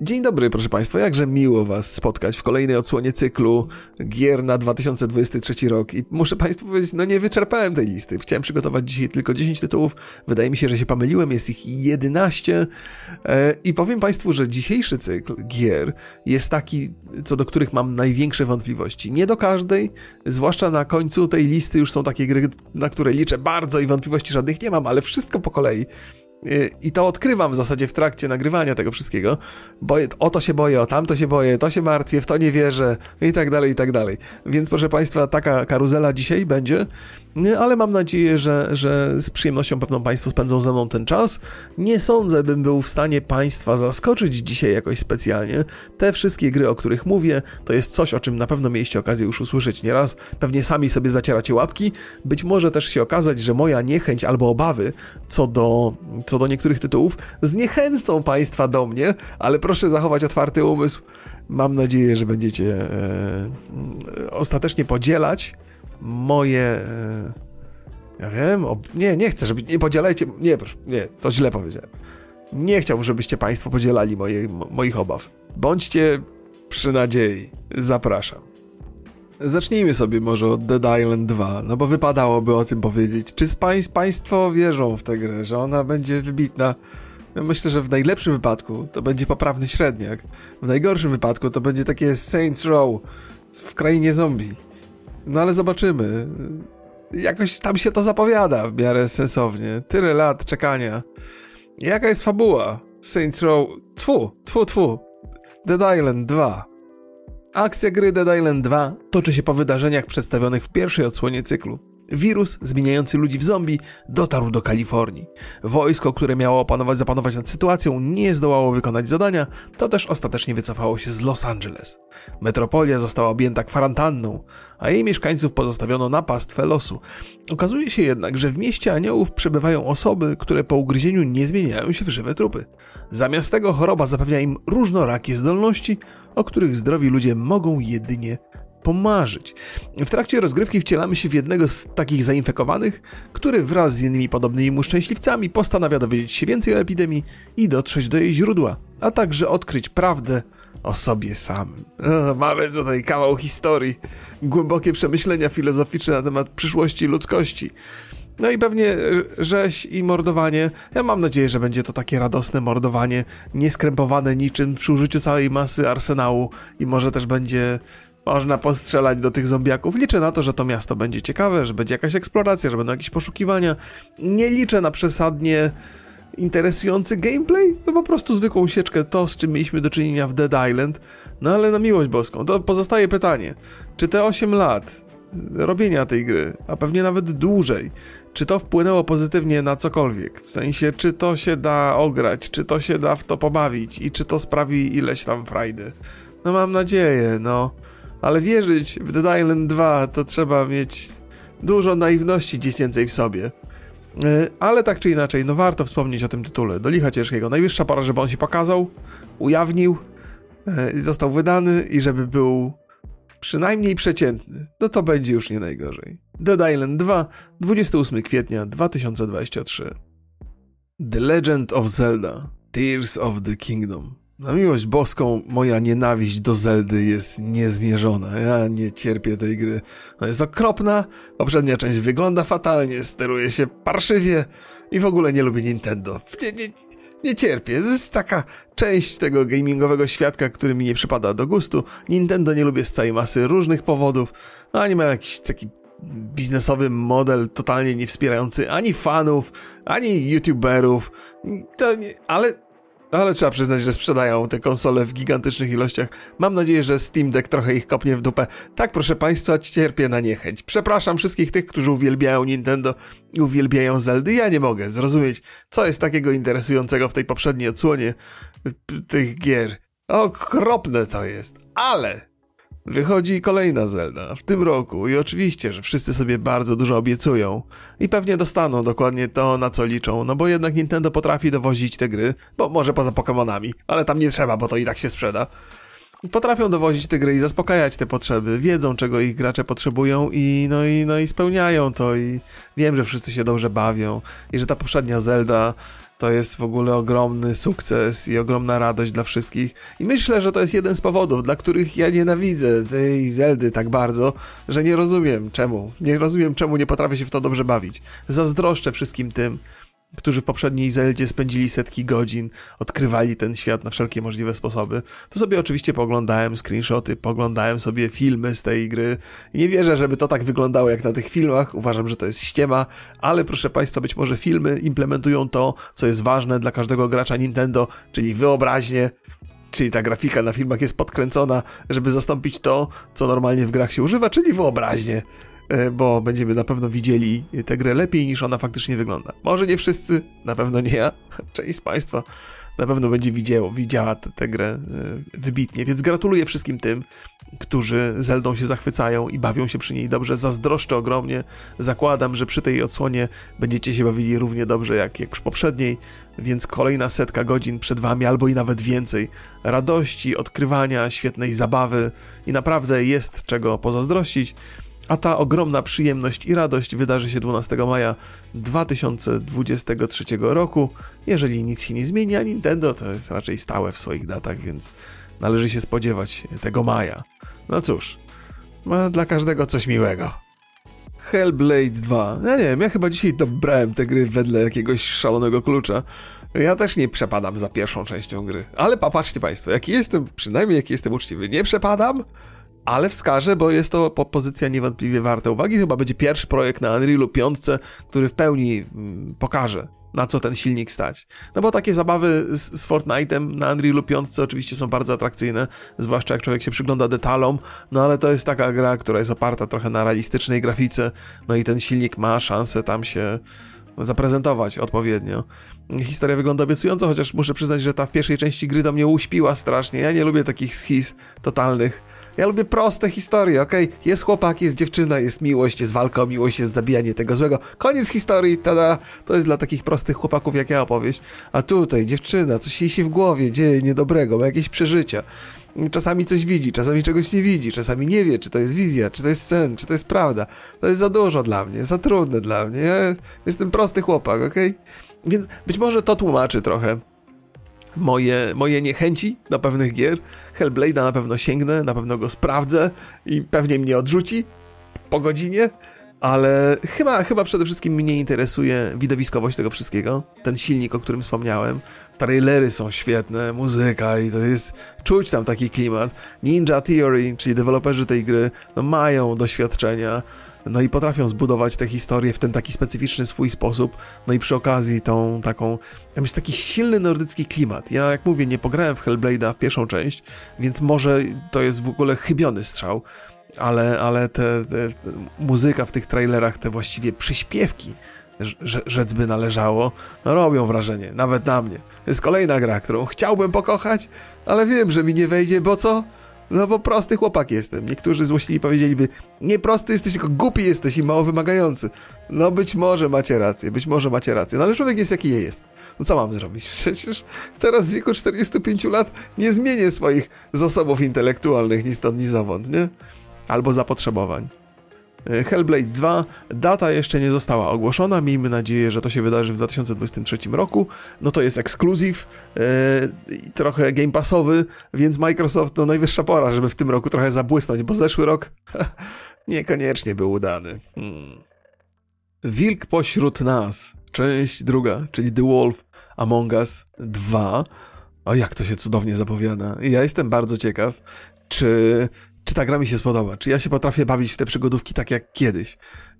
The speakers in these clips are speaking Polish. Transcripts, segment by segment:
Dzień dobry, proszę Państwa. Jakże miło Was spotkać w kolejnej odsłonie cyklu gier na 2023 rok. I muszę Państwu powiedzieć, no nie wyczerpałem tej listy. Chciałem przygotować dzisiaj tylko 10 tytułów. Wydaje mi się, że się pomyliłem, jest ich 11. E, I powiem Państwu, że dzisiejszy cykl gier jest taki, co do których mam największe wątpliwości. Nie do każdej, zwłaszcza na końcu tej listy już są takie gry, na które liczę bardzo i wątpliwości żadnych nie mam, ale wszystko po kolei. Y, I to odkrywam w zasadzie w trakcie nagrywania tego wszystkiego. Boję, o to się boję, o tamto się boję, to się martwię, w to nie wierzę i tak dalej, i tak dalej. Więc proszę Państwa, taka karuzela dzisiaj będzie, y, ale mam nadzieję, że, że z przyjemnością pewną Państwo spędzą ze mną ten czas. Nie sądzę, bym był w stanie Państwa zaskoczyć dzisiaj jakoś specjalnie. Te wszystkie gry, o których mówię, to jest coś, o czym na pewno mieliście okazję już usłyszeć nieraz. Pewnie sami sobie zacieracie łapki. Być może też się okazać, że moja niechęć albo obawy co do co do niektórych tytułów, zniechęcą Państwa do mnie, ale proszę zachować otwarty umysł. Mam nadzieję, że będziecie e, ostatecznie podzielać moje. E, ja wiem, ob, nie, nie chcę, żeby. Nie podzielajcie. Nie, proszę, nie, to źle powiedziałem. Nie chciałbym, żebyście Państwo podzielali moje, moich obaw. Bądźcie przy nadziei. Zapraszam. Zacznijmy sobie może od Dead Island 2, no bo wypadałoby o tym powiedzieć. Czy pań, Państwo wierzą w tę grę, że ona będzie wybitna? Ja myślę, że w najlepszym wypadku to będzie poprawny średniak. W najgorszym wypadku to będzie takie Saints Row w krainie zombie. No ale zobaczymy. Jakoś tam się to zapowiada w miarę sensownie. Tyle lat czekania. Jaka jest fabuła? Saints Row... Tfu, tfu, tfu. Dead Island 2. Akcja gry Dead Island 2 toczy się po wydarzeniach przedstawionych w pierwszej odsłonie cyklu. Wirus zmieniający ludzi w zombie dotarł do Kalifornii. Wojsko, które miało opanować, zapanować nad sytuacją, nie zdołało wykonać zadania, to też ostatecznie wycofało się z Los Angeles. Metropolia została objęta kwarantanną, a jej mieszkańców pozostawiono na pastwę losu. Okazuje się jednak, że w mieście aniołów przebywają osoby, które po ugryzieniu nie zmieniają się w żywe trupy. Zamiast tego choroba zapewnia im różnorakie zdolności, o których zdrowi ludzie mogą jedynie pomarzyć. W trakcie rozgrywki wcielamy się w jednego z takich zainfekowanych, który wraz z innymi podobnymi mu szczęśliwcami postanawia dowiedzieć się więcej o epidemii i dotrzeć do jej źródła, a także odkryć prawdę o sobie samym. Mamy tutaj kawał historii, głębokie przemyślenia filozoficzne na temat przyszłości ludzkości. No i pewnie rzeź i mordowanie. Ja mam nadzieję, że będzie to takie radosne mordowanie, nieskrępowane niczym przy użyciu całej masy arsenału i może też będzie można postrzelać do tych zombiaków. Liczę na to, że to miasto będzie ciekawe, że będzie jakaś eksploracja, że będą jakieś poszukiwania. Nie liczę na przesadnie interesujący gameplay, no po prostu zwykłą sieczkę, to z czym mieliśmy do czynienia w Dead Island. No ale na miłość boską, to pozostaje pytanie, czy te 8 lat robienia tej gry, a pewnie nawet dłużej, czy to wpłynęło pozytywnie na cokolwiek? W sensie, czy to się da ograć, czy to się da w to pobawić i czy to sprawi ileś tam frajdy? No mam nadzieję, no ale wierzyć w Dead Island 2 to trzeba mieć dużo naiwności dziecięcej w sobie. E, ale tak czy inaczej, no warto wspomnieć o tym tytule. Do licha ciężkiego. Najwyższa pora, żeby on się pokazał, ujawnił, e, został wydany i żeby był przynajmniej przeciętny. No to będzie już nie najgorzej. Dead Island 2, 28 kwietnia 2023. The Legend of Zelda Tears of the Kingdom na miłość boską, moja nienawiść do Zeldy jest niezmierzona. Ja nie cierpię tej gry. Ona jest okropna, poprzednia część wygląda fatalnie, steruje się parszywie i w ogóle nie lubię Nintendo. Nie, nie, nie cierpię. To jest taka część tego gamingowego świadka, który mi nie przypada do gustu. Nintendo nie lubię z całej masy różnych powodów. Ani ma jakiś taki biznesowy model totalnie nie wspierający ani fanów, ani youtuberów. To nie, ale ale trzeba przyznać, że sprzedają te konsole w gigantycznych ilościach. Mam nadzieję, że Steam Deck trochę ich kopnie w dupę. Tak, proszę Państwa, cierpię na niechęć. Przepraszam wszystkich tych, którzy uwielbiają Nintendo i uwielbiają Zeldy. Ja nie mogę zrozumieć, co jest takiego interesującego w tej poprzedniej odsłonie tych gier. Okropne to jest, ale Wychodzi kolejna Zelda w tym roku i oczywiście, że wszyscy sobie bardzo dużo obiecują i pewnie dostaną dokładnie to, na co liczą, no bo jednak Nintendo potrafi dowozić te gry, bo może poza Pokémonami, ale tam nie trzeba, bo to i tak się sprzeda. Potrafią dowozić te gry i zaspokajać te potrzeby, wiedzą czego ich gracze potrzebują i no i, no i spełniają to i wiem, że wszyscy się dobrze bawią i że ta poprzednia Zelda to jest w ogóle ogromny sukces i ogromna radość dla wszystkich. I myślę, że to jest jeden z powodów, dla których ja nienawidzę tej Zeldy tak bardzo, że nie rozumiem czemu. Nie rozumiem czemu nie potrafię się w to dobrze bawić. Zazdroszczę wszystkim tym, którzy w poprzedniej Zeldzie spędzili setki godzin, odkrywali ten świat na wszelkie możliwe sposoby, to sobie oczywiście poglądałem screenshoty, poglądałem sobie filmy z tej gry. Nie wierzę, żeby to tak wyglądało jak na tych filmach, uważam, że to jest ściema, ale proszę Państwa, być może filmy implementują to, co jest ważne dla każdego gracza Nintendo, czyli wyobraźnię, czyli ta grafika na filmach jest podkręcona, żeby zastąpić to, co normalnie w grach się używa, czyli wyobraźnię. E, bo będziemy na pewno widzieli tę grę lepiej niż ona faktycznie wygląda. Może nie wszyscy, na pewno nie ja, część z Państwa na pewno będzie widziało, widziała tę grę e, wybitnie, więc gratuluję wszystkim tym, którzy Zeldą się zachwycają i bawią się przy niej dobrze. Zazdroszczę ogromnie. Zakładam, że przy tej odsłonie będziecie się bawili równie dobrze jak, jak przy poprzedniej, więc kolejna setka godzin przed Wami, albo i nawet więcej radości, odkrywania, świetnej zabawy i naprawdę jest czego pozazdrościć. A ta ogromna przyjemność i radość wydarzy się 12 maja 2023 roku. Jeżeli nic się nie zmieni, a Nintendo to jest raczej stałe w swoich datach, więc należy się spodziewać tego maja. No cóż, ma dla każdego coś miłego. Hellblade 2. Ja nie wiem, ja chyba dzisiaj dobrałem te gry wedle jakiegoś szalonego klucza. Ja też nie przepadam za pierwszą częścią gry. Ale popatrzcie Państwo, jaki jestem, przynajmniej jaki jestem uczciwy, nie przepadam, ale wskażę, bo jest to pozycja niewątpliwie warta uwagi. Chyba będzie pierwszy projekt na Unrealu 5, który w pełni mm, pokaże, na co ten silnik stać. No bo takie zabawy z, z Fortnite'em na Unrealu 5 oczywiście są bardzo atrakcyjne, zwłaszcza jak człowiek się przygląda detalom, no ale to jest taka gra, która jest oparta trochę na realistycznej grafice, no i ten silnik ma szansę tam się zaprezentować odpowiednio. Historia wygląda obiecująco, chociaż muszę przyznać, że ta w pierwszej części gry do mnie uśpiła strasznie. Ja nie lubię takich schiz totalnych. Ja lubię proste historie, okej? Okay? Jest chłopak, jest dziewczyna, jest miłość, jest walka o miłość, jest zabijanie tego złego. Koniec historii, tada! To jest dla takich prostych chłopaków jak ja opowieść. A tutaj dziewczyna, coś jej się w głowie dzieje niedobrego, ma jakieś przeżycia. Czasami coś widzi, czasami czegoś nie widzi, czasami nie wie, czy to jest wizja, czy to jest sen, czy to jest prawda. To jest za dużo dla mnie, za trudne dla mnie. Ja jestem prosty chłopak, okej? Okay? Więc być może to tłumaczy trochę moje, moje niechęci do pewnych gier. Hellblade'a na pewno sięgnę, na pewno go sprawdzę i pewnie mnie odrzuci po godzinie, ale chyba, chyba przede wszystkim mnie interesuje widowiskowość tego wszystkiego. Ten silnik, o którym wspomniałem. Trailery są świetne, muzyka i to jest, czuć tam taki klimat. Ninja Theory, czyli deweloperzy tej gry, no mają doświadczenia no i potrafią zbudować te historie w ten taki specyficzny swój sposób, no i przy okazji tą taką, tam jest taki silny nordycki klimat. Ja, jak mówię, nie pograłem w Hellblade'a w pierwszą część, więc może to jest w ogóle chybiony strzał, ale, ale te, te, te muzyka w tych trailerach, te właściwie przyśpiewki, rzec by należało, no robią wrażenie, nawet na mnie. Jest kolejna gra, którą chciałbym pokochać, ale wiem, że mi nie wejdzie, bo co? No bo prosty chłopak jestem. Niektórzy złośliwi powiedzieliby, nie prosty jesteś, tylko głupi jesteś i mało wymagający. No być może macie rację, być może macie rację. No ale człowiek jest jaki jest. No co mam zrobić? Przecież teraz w wieku 45 lat nie zmienię swoich zasobów intelektualnych ni stąd, ni zowąd, nie? Albo zapotrzebowań. Hellblade 2, data jeszcze nie została ogłoszona, miejmy nadzieję, że to się wydarzy w 2023 roku. No to jest ekskluzyw, yy, trochę game passowy, więc Microsoft to najwyższa pora, żeby w tym roku trochę zabłysnąć, bo zeszły rok niekoniecznie był udany. Hmm. Wilk pośród nas, część druga, czyli The Wolf Among Us 2. O, jak to się cudownie zapowiada. Ja jestem bardzo ciekaw, czy czy ta gra mi się spodoba, czy ja się potrafię bawić w te przygodówki tak jak kiedyś,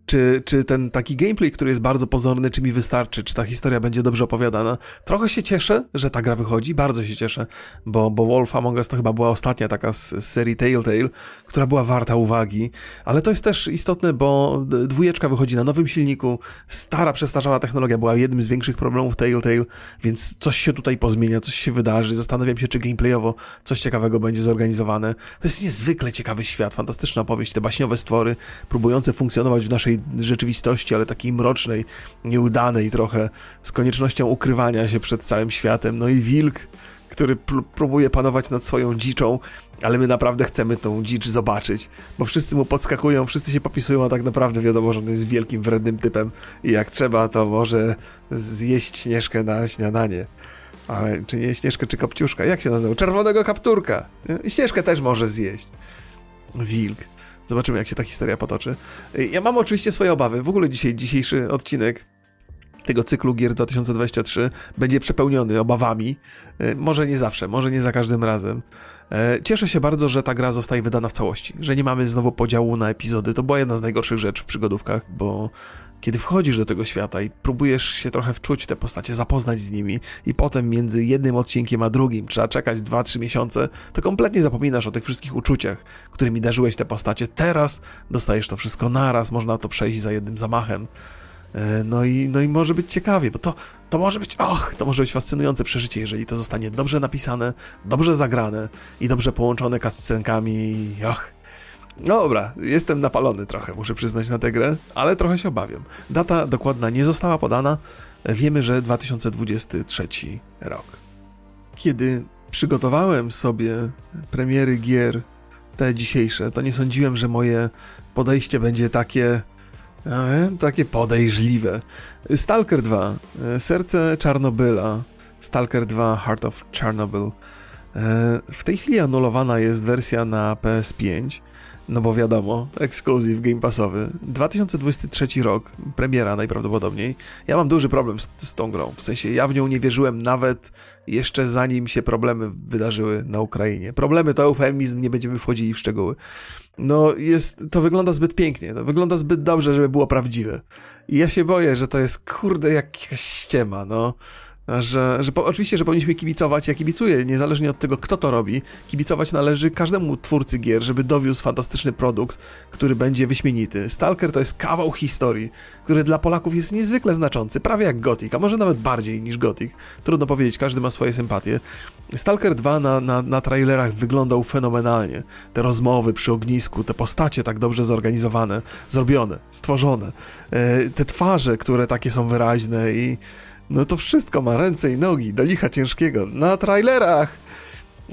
czy, czy ten taki gameplay, który jest bardzo pozorny, czy mi wystarczy, czy ta historia będzie dobrze opowiadana. Trochę się cieszę, że ta gra wychodzi, bardzo się cieszę, bo, bo Wolf Among Us to chyba była ostatnia taka z, z serii Telltale, która była warta uwagi, ale to jest też istotne, bo dwójeczka wychodzi na nowym silniku, stara, przestarzała technologia była jednym z większych problemów Telltale, więc coś się tutaj pozmienia, coś się wydarzy, zastanawiam się, czy gameplayowo coś ciekawego będzie zorganizowane. To jest niezwykle ciekawy świat, fantastyczna opowieść, te baśniowe stwory, próbujące funkcjonować w naszej rzeczywistości, ale takiej mrocznej, nieudanej trochę, z koniecznością ukrywania się przed całym światem. No i wilk, który próbuje panować nad swoją dziczą, ale my naprawdę chcemy tą dzicz zobaczyć, bo wszyscy mu podskakują, wszyscy się popisują, a tak naprawdę wiadomo, że on jest wielkim, wrednym typem i jak trzeba, to może zjeść Śnieżkę na śniadanie. Ale czy nie Śnieżkę, czy Kopciuszka? Jak się nazywa? Czerwonego kapturka. Śnieżkę też może zjeść. Wilk. Zobaczymy, jak się ta historia potoczy. Ja mam oczywiście swoje obawy. W ogóle dzisiaj, dzisiejszy odcinek tego cyklu gier 2023 będzie przepełniony obawami. E, może nie zawsze, może nie za każdym razem. E, cieszę się bardzo, że ta gra zostaje wydana w całości, że nie mamy znowu podziału na epizody. To była jedna z najgorszych rzeczy w przygodówkach, bo kiedy wchodzisz do tego świata i próbujesz się trochę wczuć te postacie, zapoznać z nimi i potem między jednym odcinkiem a drugim trzeba czekać 2-3 miesiące, to kompletnie zapominasz o tych wszystkich uczuciach, którymi darzyłeś te postacie. Teraz dostajesz to wszystko naraz, można to przejść za jednym zamachem. E, no i, no i może być ciekawie, bo to, to może być, och, to może być fascynujące przeżycie, jeżeli to zostanie dobrze napisane, dobrze zagrane i dobrze połączone kascenkami, och. No dobra, jestem napalony trochę, muszę przyznać na tę grę, ale trochę się obawiam. Data dokładna nie została podana, wiemy, że 2023 rok. Kiedy przygotowałem sobie premiery gier te dzisiejsze, to nie sądziłem, że moje podejście będzie takie takie podejrzliwe. Stalker 2, e, Serce Czarnobyla, Stalker 2 Heart of Chernobyl. E, w tej chwili anulowana jest wersja na PS5, no bo wiadomo, ekskluzyw Game Passowy. 2023 rok, premiera najprawdopodobniej. Ja mam duży problem z, z, tą grą, w sensie ja w nią nie wierzyłem nawet jeszcze zanim się problemy wydarzyły na Ukrainie. Problemy to eufemizm, nie będziemy wchodzili w szczegóły. No jest, to wygląda zbyt pięknie, to wygląda zbyt dobrze, żeby było prawdziwe. I ja się boję, że to jest kurde jakaś ściema, no że, że po, oczywiście, że powinniśmy kibicować, ja kibicuję, niezależnie od tego, kto to robi, kibicować należy każdemu twórcy gier, żeby dowiózł fantastyczny produkt, który będzie wyśmienity. Stalker to jest kawał historii, który dla Polaków jest niezwykle znaczący, prawie jak Gothic, a może nawet bardziej niż Gothic. Trudno powiedzieć, każdy ma swoje sympatie. Stalker 2 na, na, na trailerach wyglądał fenomenalnie. Te rozmowy przy ognisku, te postacie tak dobrze zorganizowane, zrobione, stworzone. E, te twarze, które takie są wyraźne i no to wszystko ma ręce i nogi, do licha ciężkiego, na trailerach.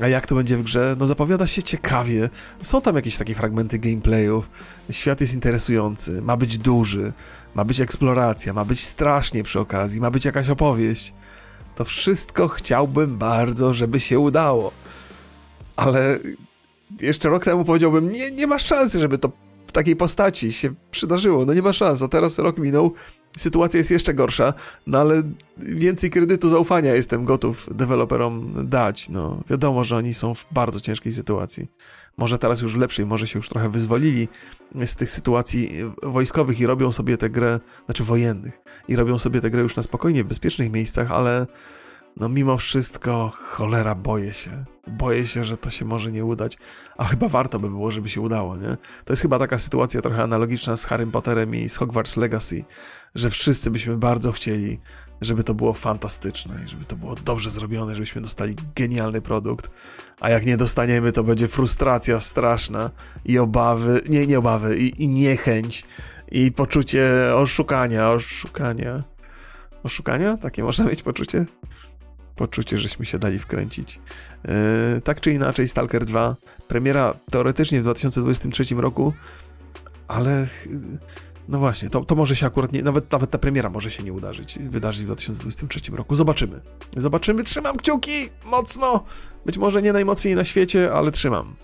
A jak to będzie w grze? No zapowiada się ciekawie. Są tam jakieś takie fragmenty gameplayów. Świat jest interesujący, ma być duży, ma być eksploracja, ma być strasznie przy okazji, ma być jakaś opowieść. To wszystko chciałbym bardzo, żeby się udało. Ale jeszcze rok temu powiedziałbym, nie, nie ma szansy, żeby to w takiej postaci się przydarzyło. No nie ma szans, a teraz rok minął sytuacja jest jeszcze gorsza, no ale więcej kredytu zaufania jestem gotów deweloperom dać. No, wiadomo, że oni są w bardzo ciężkiej sytuacji. Może teraz już w lepszej, może się już trochę wyzwolili z tych sytuacji wojskowych i robią sobie tę grę, znaczy wojennych, i robią sobie tę grę już na spokojnie, w bezpiecznych miejscach, ale no mimo wszystko, cholera, boję się. Boję się, że to się może nie udać, a chyba warto by było, żeby się udało, nie? To jest chyba taka sytuacja trochę analogiczna z Harrym Potterem i z Hogwarts Legacy, że wszyscy byśmy bardzo chcieli, żeby to było fantastyczne i żeby to było dobrze zrobione, żebyśmy dostali genialny produkt, a jak nie dostaniemy, to będzie frustracja straszna i obawy, nie, nie obawy, i, i niechęć i poczucie oszukania, oszukania. Oszukania? Takie można mieć poczucie? Poczucie, żeśmy się dali wkręcić. Yy, tak czy inaczej, Stalker 2, premiera teoretycznie w 2023 roku, ale no właśnie, to, to może się akurat nie, nawet, nawet ta premiera może się nie udarzyć, wydarzyć w 2023 roku. Zobaczymy. Zobaczymy, trzymam kciuki mocno. Być może nie najmocniej na świecie, ale trzymam.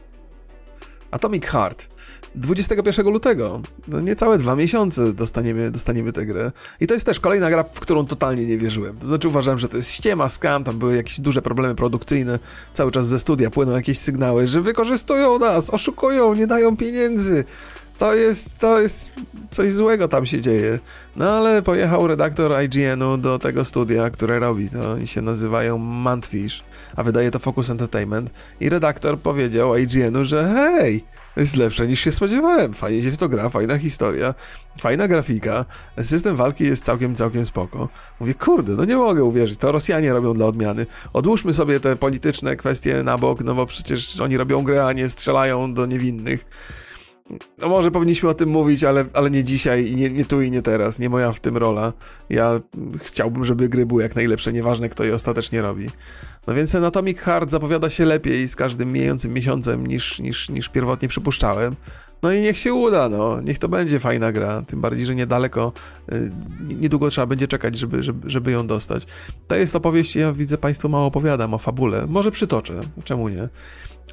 Atomic Heart. 21 lutego, no niecałe dwa miesiące dostaniemy, dostaniemy tę grę. I to jest też kolejna gra, w którą totalnie nie wierzyłem. To znaczy uważałem, że to jest ściema, skam, tam były jakieś duże problemy produkcyjne, cały czas ze studia płyną jakieś sygnały, że wykorzystują nas, oszukują, nie dają pieniędzy. To jest, to jest coś złego tam się dzieje. No ale pojechał redaktor IGN-u do tego studia, które robi to. Oni się nazywają Mantfish, a wydaje to Focus Entertainment. I redaktor powiedział IGN-u, że hej, jest lepsze niż się spodziewałem. Fajnie się w to gra, fajna historia, fajna grafika, system walki jest całkiem, całkiem spoko. Mówię, kurde, no nie mogę uwierzyć, to Rosjanie robią dla odmiany. Odłóżmy sobie te polityczne kwestie na bok, no bo przecież oni robią grę, a nie strzelają do niewinnych. No może powinniśmy o tym mówić, ale, ale nie dzisiaj nie, nie tu i nie teraz. Nie moja w tym rola. Ja chciałbym, żeby gry były jak najlepsze, nieważne kto je ostatecznie robi. No więc Anatomic Heart zapowiada się lepiej z każdym mijającym miesiącem niż, niż, niż pierwotnie przypuszczałem. No i niech się uda, no. Niech to będzie fajna gra. Tym bardziej, że niedaleko, y, niedługo trzeba będzie czekać, żeby, żeby, żeby ją dostać. To jest opowieść, ja widzę, Państwu mało opowiadam o fabule. Może przytoczę, czemu nie?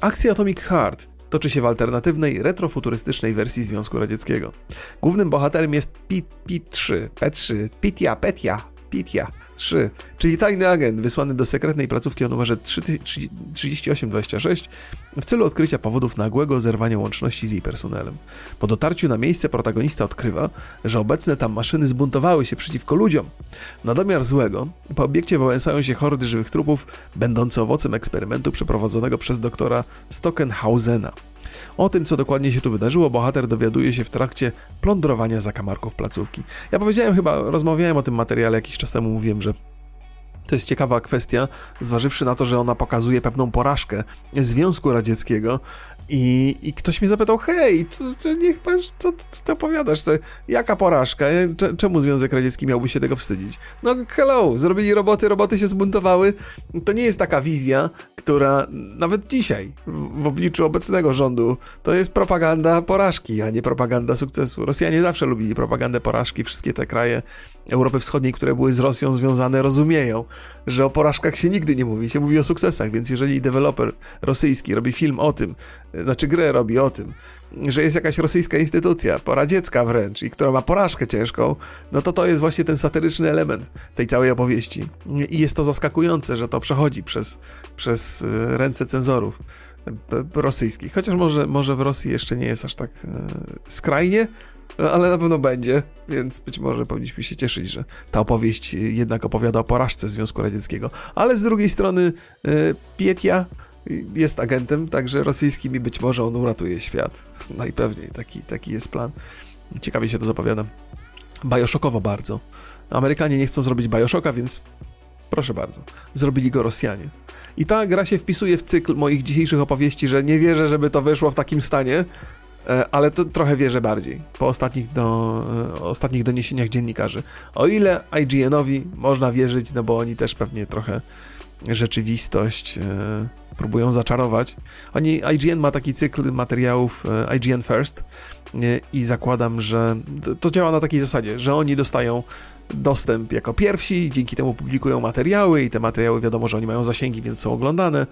Akcja Atomic Heart toczy się w alternatywnej, retrofuturystycznej wersji Związku Radzieckiego. Głównym bohaterem jest P3, P3, Pitya, Petya, Pitya, 3, czyli tajny agent wysłany do sekretnej placówki o numerze 3826 w celu odkrycia powodów nagłego zerwania łączności z jej personelem. Po dotarciu na miejsce protagonista odkrywa, że obecne tam maszyny zbuntowały się przeciwko ludziom. Na domiar złego, po obiekcie wałęsają się hordy żywych trupów, będące owocem eksperymentu przeprowadzonego przez doktora Stockenhausena. O tym, co dokładnie się tu wydarzyło, bohater dowiaduje się w trakcie plądrowania zakamarków placówki. Ja powiedziałem chyba, rozmawiałem o tym materiale jakiś czas temu, mówiłem, że to jest ciekawa kwestia, zważywszy na to, że ona pokazuje pewną porażkę Związku Radzieckiego i, i ktoś mnie zapytał, hej, to, to niech pan, co, ty opowiadasz, to, jaka porażka, czemu Związek Radziecki miałby się tego wstydzić? No hello, zrobili roboty, roboty się zbuntowały, to nie jest taka wizja, która nawet dzisiaj, w, w obliczu obecnego rządu, to jest propaganda porażki, a nie propaganda sukcesu. Rosjanie zawsze lubili propagandę porażki, wszystkie te kraje Europy Wschodniej, które były z Rosją związane, rozumieją, że o porażkach się nigdy nie mówi, się mówi o sukcesach, więc jeżeli deweloper rosyjski robi film o tym, znaczy grę robi o tym, że jest jakaś rosyjska instytucja, poradziecka wręcz, i która ma porażkę ciężką, no to to jest właśnie ten satyryczny element tej całej opowieści. I jest to zaskakujące, że to przechodzi przez, przez e, ręce cenzorów rosyjskich. Chociaż może, może w Rosji jeszcze nie jest aż tak e, skrajnie, ale na pewno będzie, więc być może powinniśmy się cieszyć, że ta opowieść jednak opowiada o porażce Związku Radzieckiego. Ale z drugiej strony e, Pietia jest agentem, także rosyjskim i być może on uratuje świat. Najpewniej taki, taki jest plan. Ciekawie się to zapowiada. Bajoszokowo bardzo. Amerykanie nie chcą zrobić Bioshocka, więc proszę bardzo. Zrobili go Rosjanie. I ta gra się wpisuje w cykl moich dzisiejszych opowieści, że nie wierzę, żeby to wyszło w takim stanie, e, ale to trochę wierzę bardziej po ostatnich, do, e, ostatnich doniesieniach dziennikarzy. O ile IGN-owi można wierzyć, no bo oni też pewnie trochę rzeczywistość e, próbują zaczarować. Oni, IGN ma taki cykl materiałów IGN First i zakładam, że to działa na takiej zasadzie, że oni dostają dostęp jako pierwsi, dzięki temu publikują materiały i te materiały wiadomo, że oni mają zasięgi, więc są oglądane,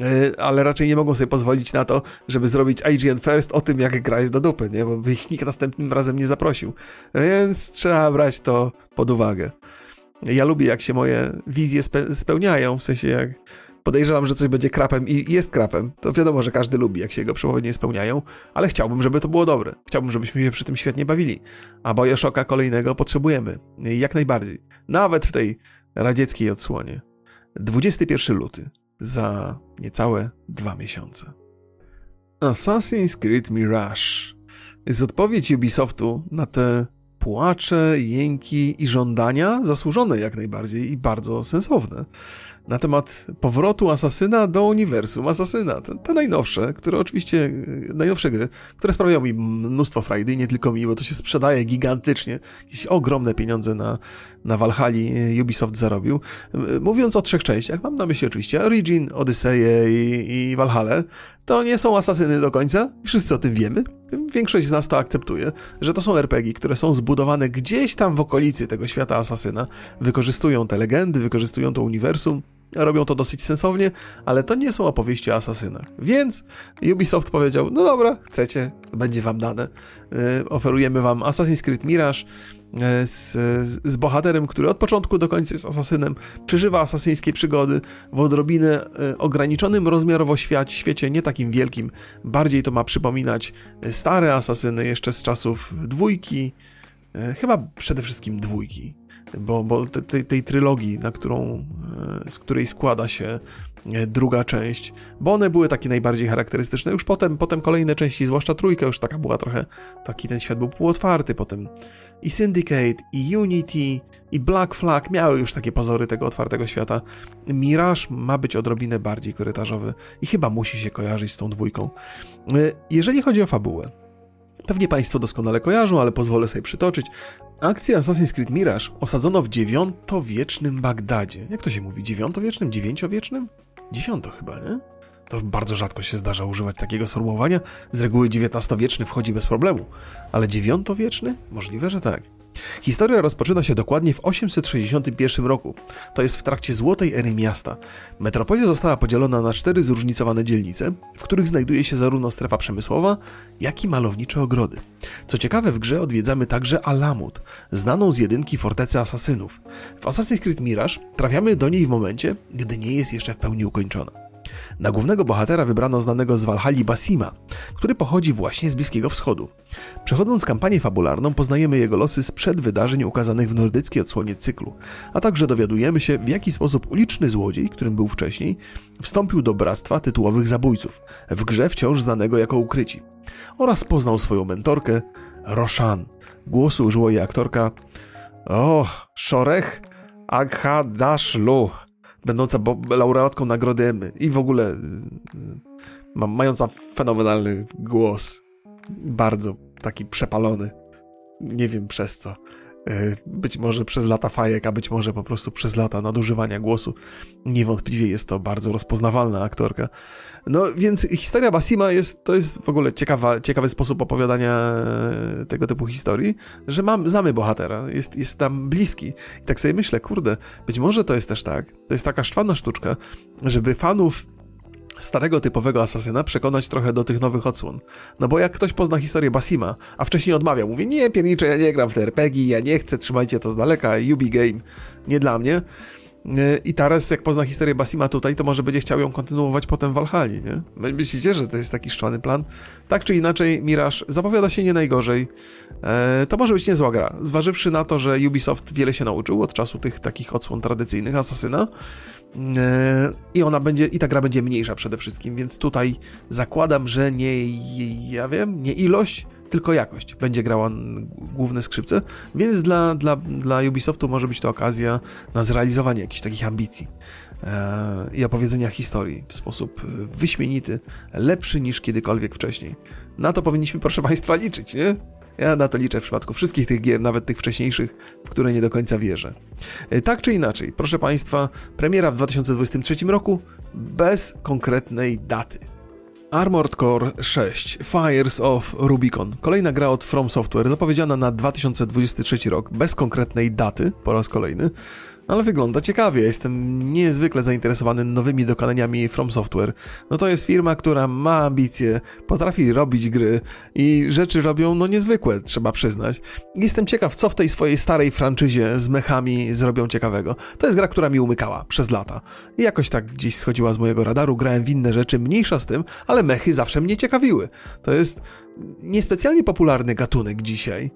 e, ale raczej nie mogą sobie pozwolić na to, żeby zrobić IGN First o tym, jak gra jest do dupy, nie? bo by ich nikt następnym razem nie zaprosił. Więc trzeba brać to pod uwagę. Ja lubię, jak się moje wizje spe spełniają, w sensie jak podejrzewam, że coś będzie krapem i jest krapem. To wiadomo, że każdy lubi, jak się jego przepowiednie spełniają, ale chciałbym, żeby to było dobre. Chciałbym, żebyśmy się przy tym świetnie bawili. A Bioshocka kolejnego potrzebujemy. Jak najbardziej. Nawet w tej radzieckiej odsłonie. 21 luty. Za niecałe dwa miesiące. Assassin's Creed Mirage jest odpowiedź Ubisoftu na te płacze, jęki i żądania zasłużone jak najbardziej i bardzo sensowne na temat powrotu Asasyna do uniwersum Asasyna. Te, te, najnowsze, które oczywiście, najnowsze gry, które sprawiają mi mnóstwo frajdy nie tylko mi, bo to się sprzedaje gigantycznie. Jakieś ogromne pieniądze na, na Valhalla Ubisoft zarobił. Mówiąc o trzech częściach, mam na myśli oczywiście Origin, Odyseję i, i Valhalla, to nie są asasyny do końca. Wszyscy o tym wiemy. Większość z nas to akceptuje, że to są RPG, które są zbudowane gdzieś tam w okolicy tego świata asasyna, wykorzystują te legendy, wykorzystują to uniwersum, robią to dosyć sensownie, ale to nie są opowieści o asasynach. Więc Ubisoft powiedział, no dobra, chcecie, będzie wam dane. Yy, oferujemy wam Assassin's Creed Mirage, E, z, z, bohaterem, który od początku do końca jest asasynem, przeżywa asasyńskie przygody w odrobinę e, ograniczonym rozmiarowo świat, świecie, nie takim wielkim. Bardziej to ma przypominać stare asasyny jeszcze z czasów dwójki, e, chyba przede wszystkim dwójki, bo, bo tej, tej trylogii, na którą, z której składa się E, druga część, bo one były takie najbardziej charakterystyczne. Już potem, potem kolejne części, zwłaszcza trójka, już taka była trochę, taki ten świat był półotwarty, potem i Syndicate, i Unity, i Black Flag miały już takie pozory tego otwartego świata. Mirage ma być odrobinę bardziej korytarzowy i chyba musi się kojarzyć z tą dwójką. E, jeżeli chodzi o fabułę, Pewnie Państwo doskonale kojarzą, ale pozwolę sobie przytoczyć. Akcja Assassin's Creed Mirage osadzono w dziewiątowiecznym Bagdadzie. Jak to się mówi? Dziewiątowiecznym? Dziewięciowiecznym? Dziewiąto chyba, nie? To bardzo rzadko się zdarza używać takiego sformułowania. Z reguły XIX-wieczny wchodzi bez problemu, ale IX-wieczny? Możliwe, że tak. Historia rozpoczyna się dokładnie w 861 roku. To jest w trakcie Złotej Ery miasta. Metropolia została podzielona na cztery zróżnicowane dzielnice, w których znajduje się zarówno strefa przemysłowa, jak i malownicze ogrody. Co ciekawe, w grze odwiedzamy także Alamut, znaną z jedynki fortecy asasynów. W Assassin's Creed Mirage trafiamy do niej w momencie, gdy nie jest jeszcze w pełni ukończona. Na głównego bohatera wybrano znanego z Walhali Basima, który pochodzi właśnie z Bliskiego Wschodu. Przechodząc kampanię fabularną, poznajemy jego losy sprzed wydarzeń ukazanych w nordyckiej odsłonie cyklu, a także dowiadujemy się, w jaki sposób uliczny złodziej, którym był wcześniej, wstąpił do bractwa tytułowych zabójców, w grze wciąż znanego jako ukryci, oraz poznał swoją mentorkę, Roshan. Głosu użyło jej aktorka O, Shorech Aghadashlu będąca laureatką nagrody Emmy i w ogóle y, y, mająca fenomenalny głos. Bardzo taki przepalony. Nie wiem przez co. Y, być może przez lata fajek, a być może po prostu przez lata nadużywania głosu. Niewątpliwie jest to bardzo rozpoznawalna aktorka. No więc historia Basima jest, to jest w ogóle ciekawa, ciekawy sposób opowiadania e, tego typu historii, że mam, znamy bohatera, jest, jest tam bliski. I tak sobie myślę, kurde, być może to jest też tak, to jest taka szwana sztuczka, żeby fanów starego typowego asasyna przekonać trochę do tych nowych odsłon. No bo jak ktoś pozna historię Basima, a wcześniej odmawia, mówi, nie piernicze, ja nie gram w te RPG, ja nie chcę, trzymajcie to z daleka, Ubi Game, nie dla mnie, i teraz, jak pozna historię Basima tutaj, to może będzie chciał ją kontynuować potem w Valhalla, nie? Myślicie, że to jest taki szczwany plan? Tak czy inaczej, Mirage zapowiada się nie najgorzej. E, to może być niezła gra, zważywszy na to, że Ubisoft wiele się nauczył od czasu tych takich odsłon tradycyjnych Asasyna. E, I ona będzie, i ta gra będzie mniejsza przede wszystkim, więc tutaj zakładam, że nie, ja wiem, nie ilość, tylko jakość będzie grała główne skrzypce, więc dla, dla, dla Ubisoftu może być to okazja na zrealizowanie jakichś takich ambicji e, i opowiedzenia historii w sposób wyśmienity, lepszy niż kiedykolwiek wcześniej. Na to powinniśmy, proszę Państwa, liczyć, nie? Ja na to liczę w przypadku wszystkich tych gier, nawet tych wcześniejszych, w które nie do końca wierzę. E, tak czy inaczej, proszę Państwa, premiera w 2023 roku bez konkretnej daty. Armored Core 6 Fires of Rubicon. Kolejna gra od From Software, zapowiedziana na 2023 rok, bez konkretnej daty po raz kolejny ale wygląda ciekawie. Jestem niezwykle zainteresowany nowymi dokonaniami From Software. No to jest firma, która ma ambicje, potrafi robić gry i rzeczy robią no niezwykłe, trzeba przyznać. Jestem ciekaw, co w tej swojej starej franczyzie z mechami zrobią ciekawego. To jest gra, która mi umykała przez lata. I jakoś tak gdzieś schodziła z mojego radaru, grałem w inne rzeczy, mniejsza z tym, ale mechy zawsze mnie ciekawiły. To jest niespecjalnie popularny gatunek dzisiaj.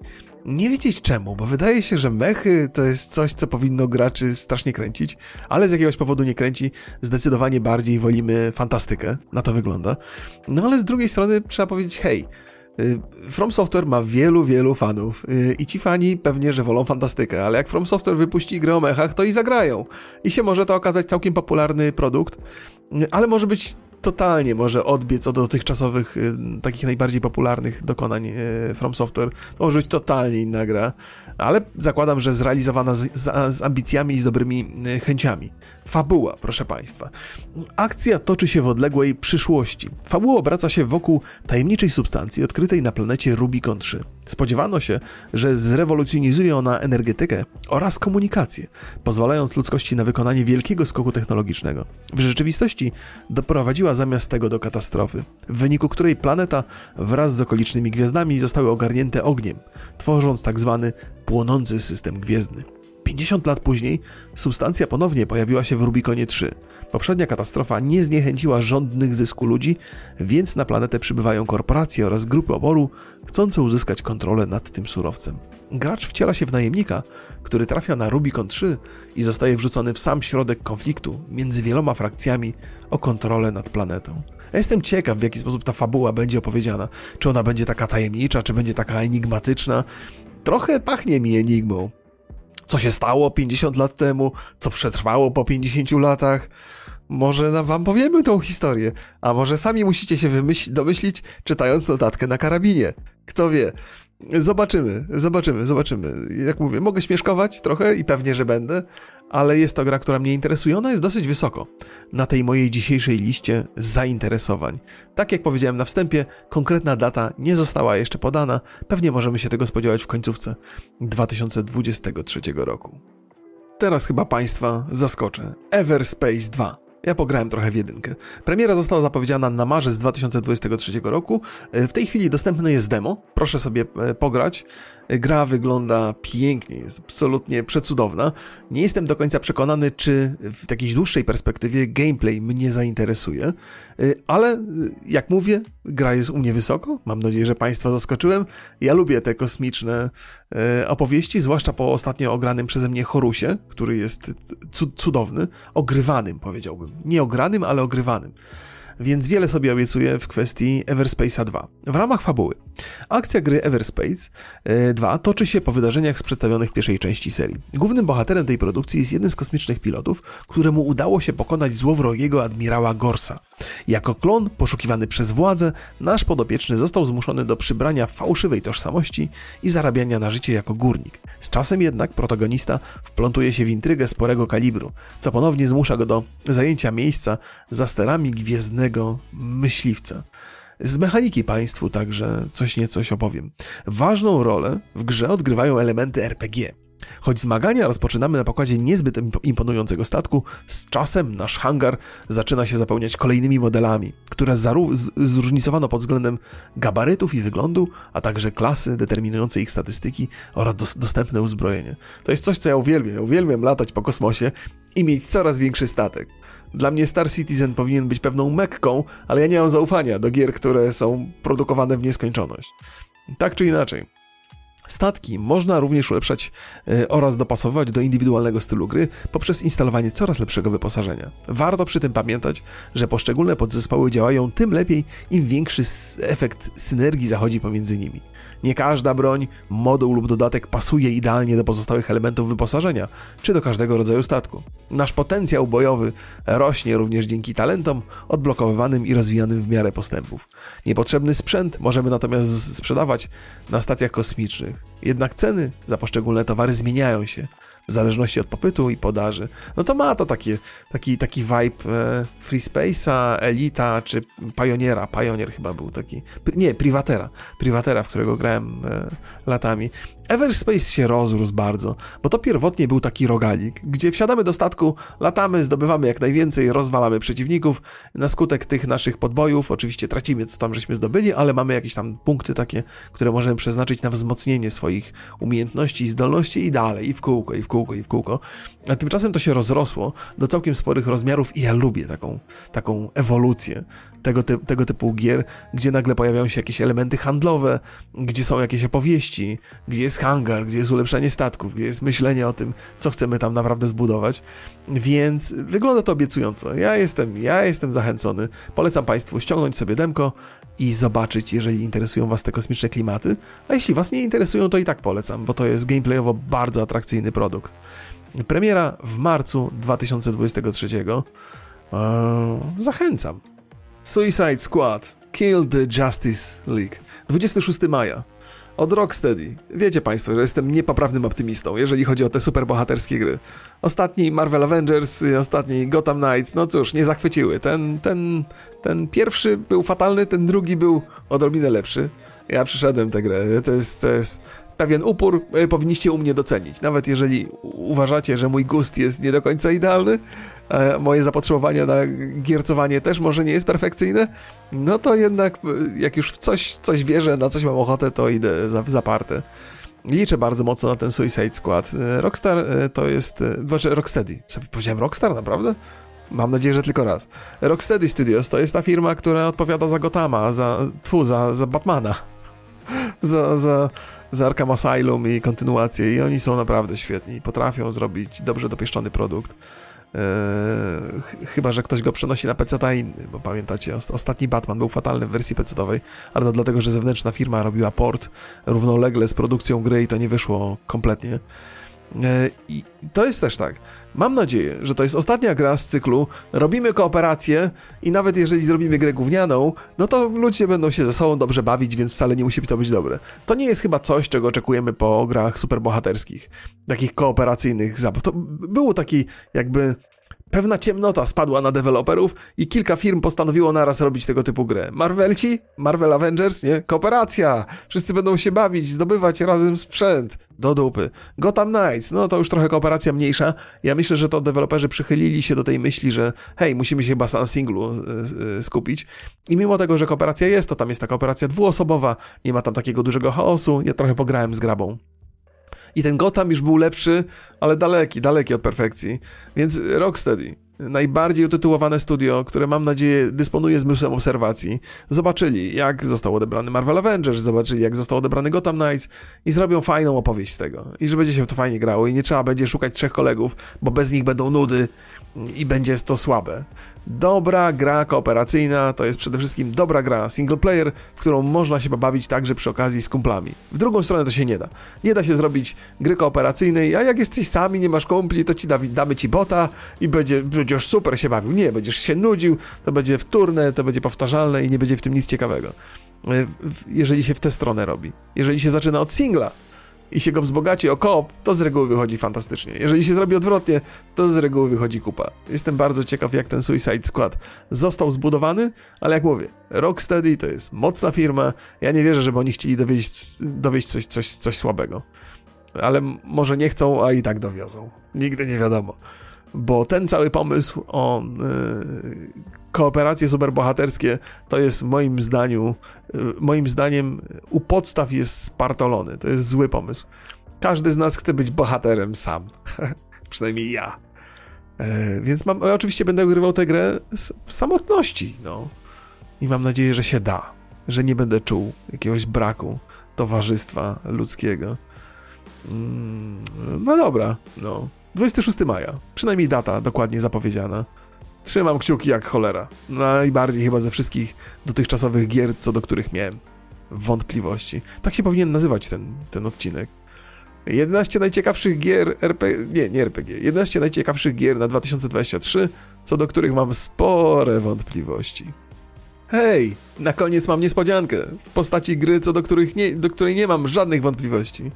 Nie wiedzieć czemu, bo wydaje się, że mechy to jest coś, co powinno graczy strasznie kręcić, ale z jakiegoś powodu nie kręci. Zdecydowanie bardziej wolimy fantastykę, na to wygląda. No ale z drugiej strony trzeba powiedzieć, hej, y, From Software ma wielu, wielu fanów y, i ci fani pewnie, że wolą fantastykę, ale jak From Software wypuści grę o mechach, to i zagrają. I się może to okazać całkiem popularny produkt, y, ale może być totalnie może odbiec od dotychczasowych, y, takich najbardziej popularnych dokonań y, From Software. To może być totalnie inna gra, ale zakładam, że zrealizowana z, z, z ambicjami i z dobrymi y, chęciami. Fabuła, proszę Państwa. Akcja toczy się w odległej przyszłości. Fabuła obraca się wokół tajemniczej substancji odkrytej na planecie Rubicon 3. Spodziewano się, że zrewolucjonizuje ona energetykę oraz komunikację, pozwalając ludzkości na wykonanie wielkiego skoku technologicznego. W rzeczywistości doprowadziła zamiast tego do katastrofy, w wyniku której planeta wraz z okolicznymi gwiazdami zostały ogarnięte ogniem, tworząc tak zwany płonący system gwiezdny. 50 lat później substancja ponownie pojawiła się w Rubikonie 3. Poprzednia katastrofa nie zniechęciła żądnych zysku ludzi, więc na planetę przybywają korporacje oraz grupy oboru chcące uzyskać kontrolę nad tym surowcem. Gracz wciela się w najemnika, który trafia na Rubikon 3 i zostaje wrzucony w sam środek konfliktu między wieloma frakcjami o kontrolę nad planetą. Ja jestem ciekaw, w jaki sposób ta fabuła będzie opowiedziana. Czy ona będzie taka tajemnicza, czy będzie taka enigmatyczna. Trochę pachnie mi enigmą co się stało 50 lat temu, co przetrwało po 50 latach. Może wam powiemy tą historię, a może sami musicie się domyślić, czytając notatkę na karabinie. Kto wie. Zobaczymy, zobaczymy, zobaczymy. Jak mówię, mogę śmieszkować trochę i pewnie, że będę, ale jest to gra, która mnie interesuje. Ona jest dosyć wysoko na tej mojej dzisiejszej liście zainteresowań. Tak jak powiedziałem na wstępie, konkretna data nie została jeszcze podana. Pewnie możemy się tego spodziewać w końcówce 2023 roku. Teraz chyba Państwa zaskoczę. Everspace 2. Ja pograłem trochę w jedynkę. Premiera została zapowiedziana na marzec 2023 roku. E, w tej chwili dostępne jest demo. Proszę sobie e, pograć. E, gra wygląda pięknie, jest absolutnie przecudowna. Nie jestem do końca przekonany, czy w jakiejś dłuższej perspektywie gameplay mnie zainteresuje, ale jak mówię, gra jest u mnie wysoko. Mam nadzieję, że Państwa zaskoczyłem. Ja lubię te kosmiczne opowieści, zwłaszcza po ostatnio ogranym przeze mnie Horusie, który jest cudowny, ogrywanym powiedziałbym nie ogranym, ale ogrywanym. Więc wiele sobie obiecuję w kwestii Everspace'a 2. W ramach fabuły. Akcja gry Everspace 2 e, toczy się po wydarzeniach przedstawionych w pierwszej części serii. Głównym bohaterem tej produkcji jest jeden z kosmicznych pilotów, któremu udało się pokonać złowrogiego admirała Gorsa. Jako klon poszukiwany przez władze, nasz podopieczny został zmuszony do przybrania fałszywej tożsamości i zarabiania na życie jako górnik. Z czasem jednak protagonista wplątuje się w intrygę sporego kalibru, co ponownie zmusza go do zajęcia miejsca za sterami gwiezdnego myśliwca. Z mechaniki Państwu także coś niecoś opowiem. Ważną rolę w grze odgrywają elementy RPG. Choć zmagania rozpoczynamy na pokładzie niezbyt imponującego statku, z czasem nasz hangar zaczyna się zapełniać kolejnymi modelami, które zróżnicowano pod względem gabarytów i wyglądu, a także klasy determinujące ich statystyki oraz dos dostępne uzbrojenie. To jest coś, co ja uwielbiam. Ja uwielbiam latać po kosmosie i mieć coraz większy statek. Dla mnie Star Citizen powinien być pewną mekką, ale ja nie mam zaufania do gier, które są produkowane w nieskończoność. Tak czy inaczej. Statki można również ulepszać e, oraz dopasowywać do indywidualnego stylu gry poprzez instalowanie coraz lepszego wyposażenia. Warto przy tym pamiętać, że poszczególne podzespoły działają tym lepiej, im większy efekt synergii zachodzi pomiędzy nimi. Nie każda broń, moduł lub dodatek pasuje idealnie do pozostałych elementów wyposażenia, czy do każdego rodzaju statku. Nasz potencjał bojowy rośnie również dzięki talentom odblokowywanym i rozwijanym w miarę postępów. Niepotrzebny sprzęt możemy natomiast sprzedawać na stacjach kosmicznych, jednak ceny za poszczególne towary zmieniają się, w zależności od popytu i podaży. No to ma to takie, taki, taki vibe e, Free Space'a, Elita czy Pioniera. Pionier chyba był taki. Nie, Privatera. Privatera, w którego grałem e, latami. Everspace się rozrósł bardzo, bo to pierwotnie był taki rogalik, gdzie wsiadamy do statku, latamy, zdobywamy jak najwięcej, rozwalamy przeciwników. Na skutek tych naszych podbojów, oczywiście tracimy co tam żeśmy zdobyli, ale mamy jakieś tam punkty takie, które możemy przeznaczyć na wzmocnienie swoich umiejętności i zdolności i dalej, i w kółko, i w kółko, i w kółko. A tymczasem to się rozrosło do całkiem sporych rozmiarów i ja lubię taką, taką ewolucję tego, ty tego typu gier, gdzie nagle pojawiają się jakieś elementy handlowe, gdzie są jakieś opowieści, gdzie jest hangar, gdzie jest ulepszenie statków, gdzie jest myślenie o tym, co chcemy tam naprawdę zbudować. Więc wygląda to obiecująco. Ja jestem, ja jestem zachęcony. Polecam Państwu ściągnąć sobie demko i zobaczyć, jeżeli interesują Was te kosmiczne klimaty. A jeśli Was nie interesują, to i tak polecam, bo to jest gameplayowo bardzo atrakcyjny produkt. Premiera w marcu 2023. Eee, zachęcam. Suicide Squad Kill the Justice League 26 maja od Rocksteady. Wiecie Państwo, że jestem niepoprawnym optymistą, jeżeli chodzi o te superbohaterskie gry. Ostatni Marvel Avengers, ostatni Gotham Knights, no cóż, nie zachwyciły. Ten, ten, ten pierwszy był fatalny, ten drugi był odrobinę lepszy. Ja przyszedłem tę grę. To jest, to jest pewien upór e, powinniście u mnie docenić. Nawet jeżeli uważacie, że mój gust jest nie do końca idealny, a moje zapotrzebowanie na giercowanie też może nie jest perfekcyjne, no to jednak e, jak już w coś, coś wierzę, na coś mam ochotę, to idę za, zaparte. Liczę bardzo mocno na ten Suicide Squad. E, Rockstar to jest... Znaczy Rocksteady. Sobie powiedziałem Rockstar, naprawdę? Mam nadzieję, że tylko raz. Rocksteady Studios to jest ta firma, która odpowiada za Gotama, za, tfu, za, za Batmana. za, za, z Arkham Asylum i kontynuację i oni są naprawdę świetni. Potrafią zrobić dobrze dopieszczony produkt. Eee, chyba, że ktoś go przenosi na PC inny, bo pamiętacie, ostatni Batman był fatalny w wersji PC-owej, ale to dlatego, że zewnętrzna firma robiła port równolegle z produkcją gry i to nie wyszło kompletnie. E, I to jest też tak. Mam nadzieję, że to jest ostatnia gra z cyklu. Robimy kooperację i nawet jeżeli zrobimy grę gównianą, no to ludzie będą się ze sobą dobrze bawić, więc wcale nie musi to być dobre. To nie jest chyba coś, czego oczekujemy po grach superbohaterskich, takich kooperacyjnych zabaw. To było taki jakby Pewna ciemnota spadła na deweloperów i kilka firm postanowiło naraz robić tego typu grę. Marvelci? Marvel Avengers? Nie? Kooperacja! Wszyscy będą się bawić, zdobywać razem sprzęt. Do dupy. Gotham Knights? No to już trochę kooperacja mniejsza. Ja myślę, że to deweloperzy przychylili się do tej myśli, że hej, musimy się chyba na singlu skupić. I mimo tego, że kooperacja jest, to tam jest ta kooperacja dwuosobowa, nie ma tam takiego dużego chaosu. Ja trochę pograłem z grabą. I ten Gotham już był lepszy, ale daleki, daleki od perfekcji. Więc Rocksteady, najbardziej utytułowane studio, które mam nadzieję dysponuje zmysłem obserwacji, zobaczyli jak został odebrany Marvel Avengers, zobaczyli jak został odebrany Gotham Knights i zrobią fajną opowieść z tego. I że będzie się to fajnie grało i nie trzeba będzie szukać trzech kolegów, bo bez nich będą nudy i będzie to słabe. Dobra gra kooperacyjna to jest przede wszystkim dobra gra single player, w którą można się bawić także przy okazji z kumplami. W drugą stronę to się nie da. Nie da się zrobić gry kooperacyjnej, a jak jesteś sami, nie masz kumpli, to ci da, damy ci bota i będzie, będziesz super się bawił. Nie, będziesz się nudził, to będzie wtórne, to będzie powtarzalne i nie będzie w tym nic ciekawego. E, jeżeli się w tę stronę robi. Jeżeli się zaczyna od singla, i się go wzbogaci o koop, to z reguły wychodzi fantastycznie. Jeżeli się zrobi odwrotnie, to z reguły wychodzi kupa. Jestem bardzo ciekaw, jak ten Suicide Squad został zbudowany, ale jak mówię, Rocksteady to jest mocna firma. Ja nie wierzę, żeby oni chcieli dowieść, dowieść coś, coś, coś słabego. Ale może nie chcą, a i tak dowiozą. Nigdy nie wiadomo. Bo ten cały pomysł o yy, kooperacje superbohaterskie to jest moim zdaniu, y, moim zdaniem u podstaw jest spartolony. To jest zły pomysł. Każdy z nas chce być bohaterem sam. Przynajmniej ja. E, więc mam, oczywiście będę grywał tę grę z samotności, no. I mam nadzieję, że się da. Że nie będę czuł jakiegoś braku towarzystwa ludzkiego. Mm, no dobra, no. 26 maja. Przynajmniej data dokładnie zapowiedziana. Trzymam kciuki jak cholera. Najbardziej chyba ze wszystkich dotychczasowych gier, co do których miałem wątpliwości. Tak się powinien nazywać ten, ten odcinek. 11 najciekawszych gier RPG, nie, nie RPG, 11 najciekawszych gier na 2023, co do których mam spore wątpliwości. Hej, na koniec mam niespodziankę w postaci gry, co do, których nie, do której nie mam żadnych wątpliwości.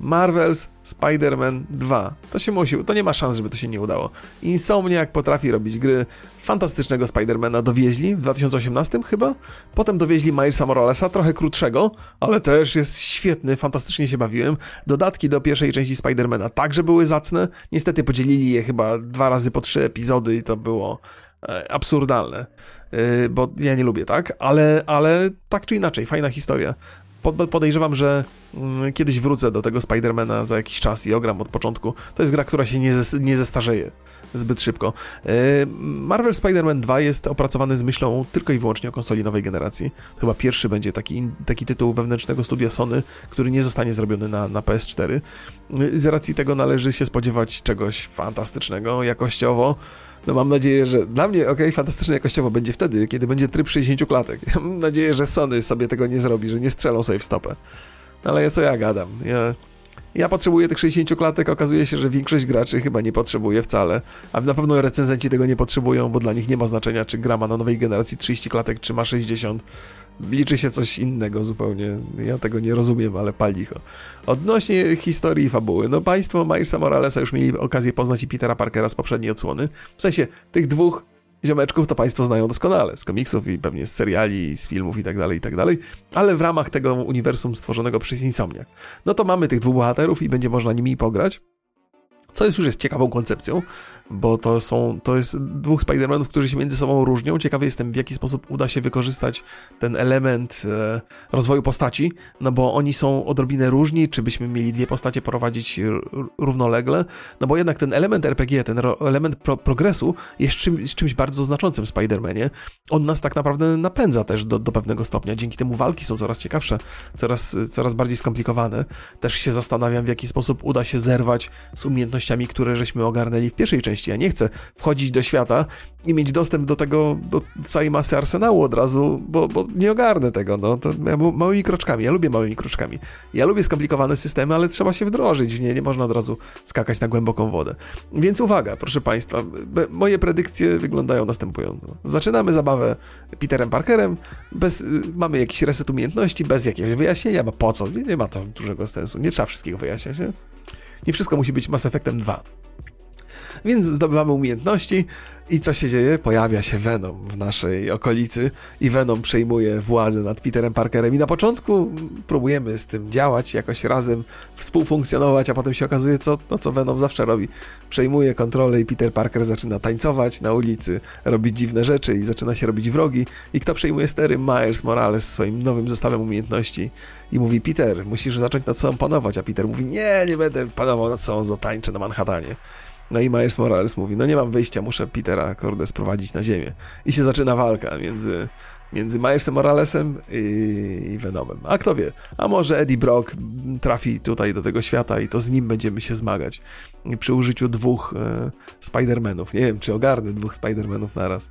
Marvel's Spider-Man 2. To się musi, to nie ma szans, żeby to się nie udało. Insomniac potrafi robić gry. Fantastycznego Spidermana dowieźli w 2018 chyba. Potem dowieźli Milesa Moralesa, trochę krótszego, ale też jest świetny, fantastycznie się bawiłem. Dodatki do pierwszej części Spidermana także były zacne. Niestety podzielili je chyba dwa razy po trzy epizody i to było e, absurdalne, e, bo ja nie lubię, tak? Ale, ale tak czy inaczej, fajna historia podejrzewam, że mm, kiedyś wrócę do tego Spidermana za jakiś czas i ogram od początku. To jest gra, która się nie, nie zestarzeje zbyt szybko. E, Marvel Spider-Man 2 jest opracowany z myślą tylko i wyłącznie o konsoli nowej generacji. Chyba pierwszy będzie taki, taki tytuł wewnętrznego studia Sony, który nie zostanie zrobiony na, na PS4. Z racji tego należy się spodziewać czegoś fantastycznego jakościowo. No mam nadzieję, że dla mnie, ok, fantastycznie jakościowo będzie wtedy, kiedy będzie tryb 60 klatek. Mam nadzieję, że Sony sobie tego nie zrobi, że nie strzelą sobie w stopę. Ale ja co ja gadam? Ja, ja potrzebuję tych 60 klatek, okazuje się, że większość graczy chyba nie potrzebuje wcale, a na pewno recenzenci tego nie potrzebują, bo dla nich nie ma znaczenia, czy gra ma na nowej generacji 30 klatek, czy ma 60 liczy się coś innego zupełnie. Ja tego nie rozumiem, ale palicho. Odnośnie historii i fabuły, no państwo Milesa Moralesa już mieli okazję poznać i Petera Parkera z poprzedniej odsłony. W sensie, tych dwóch ziomeczków to państwo znają doskonale, z komiksów i pewnie z seriali, z filmów i tak dalej, i tak dalej, ale w ramach tego uniwersum stworzonego przez Insomniac. No to mamy tych dwóch bohaterów i będzie można nimi pograć. Co jest już jest ciekawą koncepcją, bo to są, to jest dwóch Spider-Manów, którzy się między sobą różnią. Ciekawy jestem, w jaki sposób uda się wykorzystać ten element e, rozwoju postaci, no bo oni są odrobinę różni, czy byśmy mieli dwie postacie prowadzić równolegle, no bo jednak ten element RPG, ten element pro progresu jest czym, czymś bardzo znaczącym w Spider-Manie. On nas tak naprawdę napędza też do, do pewnego stopnia, dzięki temu walki są coraz ciekawsze, coraz, coraz bardziej skomplikowane. Też się zastanawiam, w jaki sposób uda się zerwać z umiejętności umiejętnościami, które żeśmy ogarnęli w pierwszej części. Ja nie chcę wchodzić do świata i mieć dostęp do tego, do całej masy arsenału od razu, bo, bo nie ogarnę tego, no, to małymi kroczkami. Ja lubię małymi kroczkami. Ja lubię skomplikowane systemy, ale trzeba się wdrożyć w nie, nie można od razu skakać na głęboką wodę. Więc uwaga, proszę Państwa, moje predykcje wyglądają następująco. Zaczynamy zabawę Peterem Parkerem, bez, y, mamy jakiś reset umiejętności, bez jakiegoś wyjaśnienia, bo po co? Nie, nie ma to dużego sensu, nie trzeba wszystkiego wyjaśniać? Nie wszystko musi być Mass Effectem 2. Więc zdobywamy umiejętności i co się dzieje? Pojawia się Venom w naszej okolicy i Venom przejmuje władzę nad Peterem Parkerem i na początku próbujemy z tym działać, jakoś razem współfunkcjonować, a potem się okazuje, co, no, co Venom zawsze robi. Przejmuje kontrolę i Peter Parker zaczyna tańcować na ulicy, robić dziwne rzeczy i zaczyna się robić wrogi i kto przejmuje stery? Miles Morales swoim nowym zestawem umiejętności i mówi Peter, musisz zacząć nad sobą panować, a Peter mówi nie, nie będę panował nad sobą, zatańczę na Manhattanie. No i Miles Morales mówi, no nie mam wyjścia, muszę Petera kurde sprowadzić na ziemię. I się zaczyna walka między, między Milesem Moralesem i, i Venomem. A kto wie, a może Eddie Brock trafi tutaj do tego świata i to z nim będziemy się zmagać. Przy użyciu dwóch e, Spider-Manów. Nie wiem, czy ogarnę dwóch Spider-Manów naraz.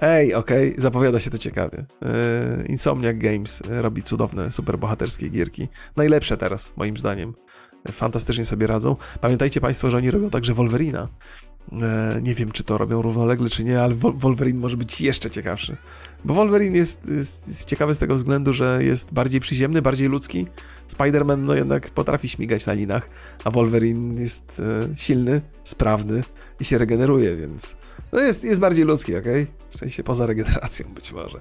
Ej, okej, okay, zapowiada się to ciekawie. E, Insomniac Games robi cudowne, superbohaterskie gierki. Najlepsze teraz, moim zdaniem fantastycznie sobie radzą. Pamiętajcie Państwo, że oni robią także Wolverina. E, nie wiem, czy to robią równolegle, czy nie, ale Wolverine może być jeszcze ciekawszy. Bo Wolverine jest, jest, jest ciekawy z tego względu, że jest bardziej przyziemny, bardziej ludzki. Spider-Man no jednak potrafi śmigać na linach, a Wolverine jest e, silny, sprawny i się regeneruje, więc no jest, jest bardziej ludzki, ok? W sensie poza regeneracją być może.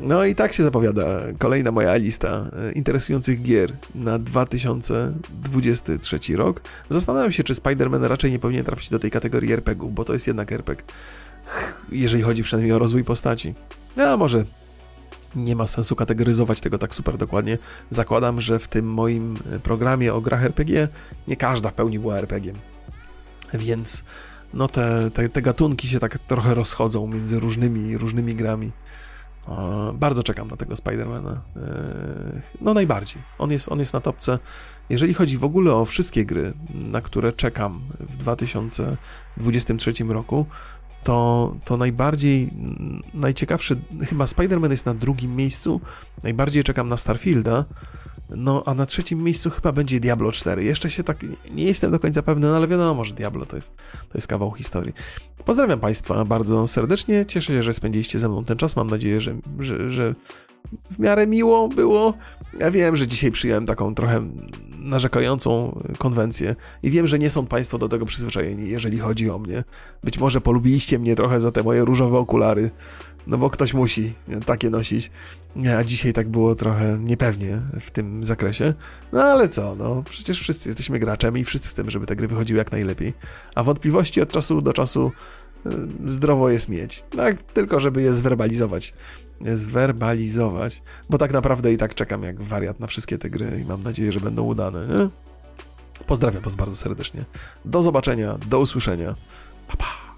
No i tak się zapowiada kolejna moja lista e, interesujących gier na 2023 rok. Zastanawiam się, czy Spider-Man raczej nie powinien trafić do tej kategorii RPG-ów, bo to jest jednak RPG, jeżeli chodzi przynajmniej o rozwój postaci. No, może nie ma sensu kategoryzować tego tak super dokładnie. Zakładam, że w tym moim programie o grach RPG nie każda w pełni była RPG. Więc no te, te, te gatunki się tak trochę rozchodzą między różnymi, różnymi grami. Bardzo czekam na tego Spidermana. E, no najbardziej. On jest, on jest na topce. Jeżeli chodzi w ogóle o wszystkie gry, na które czekam w 2023 roku, to, to najbardziej, najciekawszy, chyba Spider-Man jest na drugim miejscu. Najbardziej czekam na Starfielda. No, a na trzecim miejscu chyba będzie Diablo 4. Jeszcze się tak, nie jestem do końca pewny, no ale wiadomo, że Diablo to jest, to jest kawał historii. Pozdrawiam Państwa bardzo serdecznie. Cieszę się, że spędziliście ze mną ten czas. Mam nadzieję, że, że, że w miarę miło było. Ja wiem, że dzisiaj przyjąłem taką trochę narzekającą konwencję i wiem, że nie są Państwo do tego przyzwyczajeni, jeżeli chodzi o mnie. Być może polubiliście mnie trochę za te moje różowe okulary, no bo ktoś musi takie nosić, a dzisiaj tak było trochę niepewnie w tym zakresie. No ale co, no przecież wszyscy jesteśmy graczami i wszyscy chcemy, żeby te gry wychodziły jak najlepiej, a wątpliwości od czasu do czasu y, zdrowo jest mieć. Tak, tylko żeby je zwerbalizować. Zwerbalizować, bo tak naprawdę i tak czekam jak wariat na wszystkie te gry i mam nadzieję, że będą udane. Nie? Pozdrawiam Was bardzo serdecznie. Do zobaczenia, do usłyszenia. Pa, pa.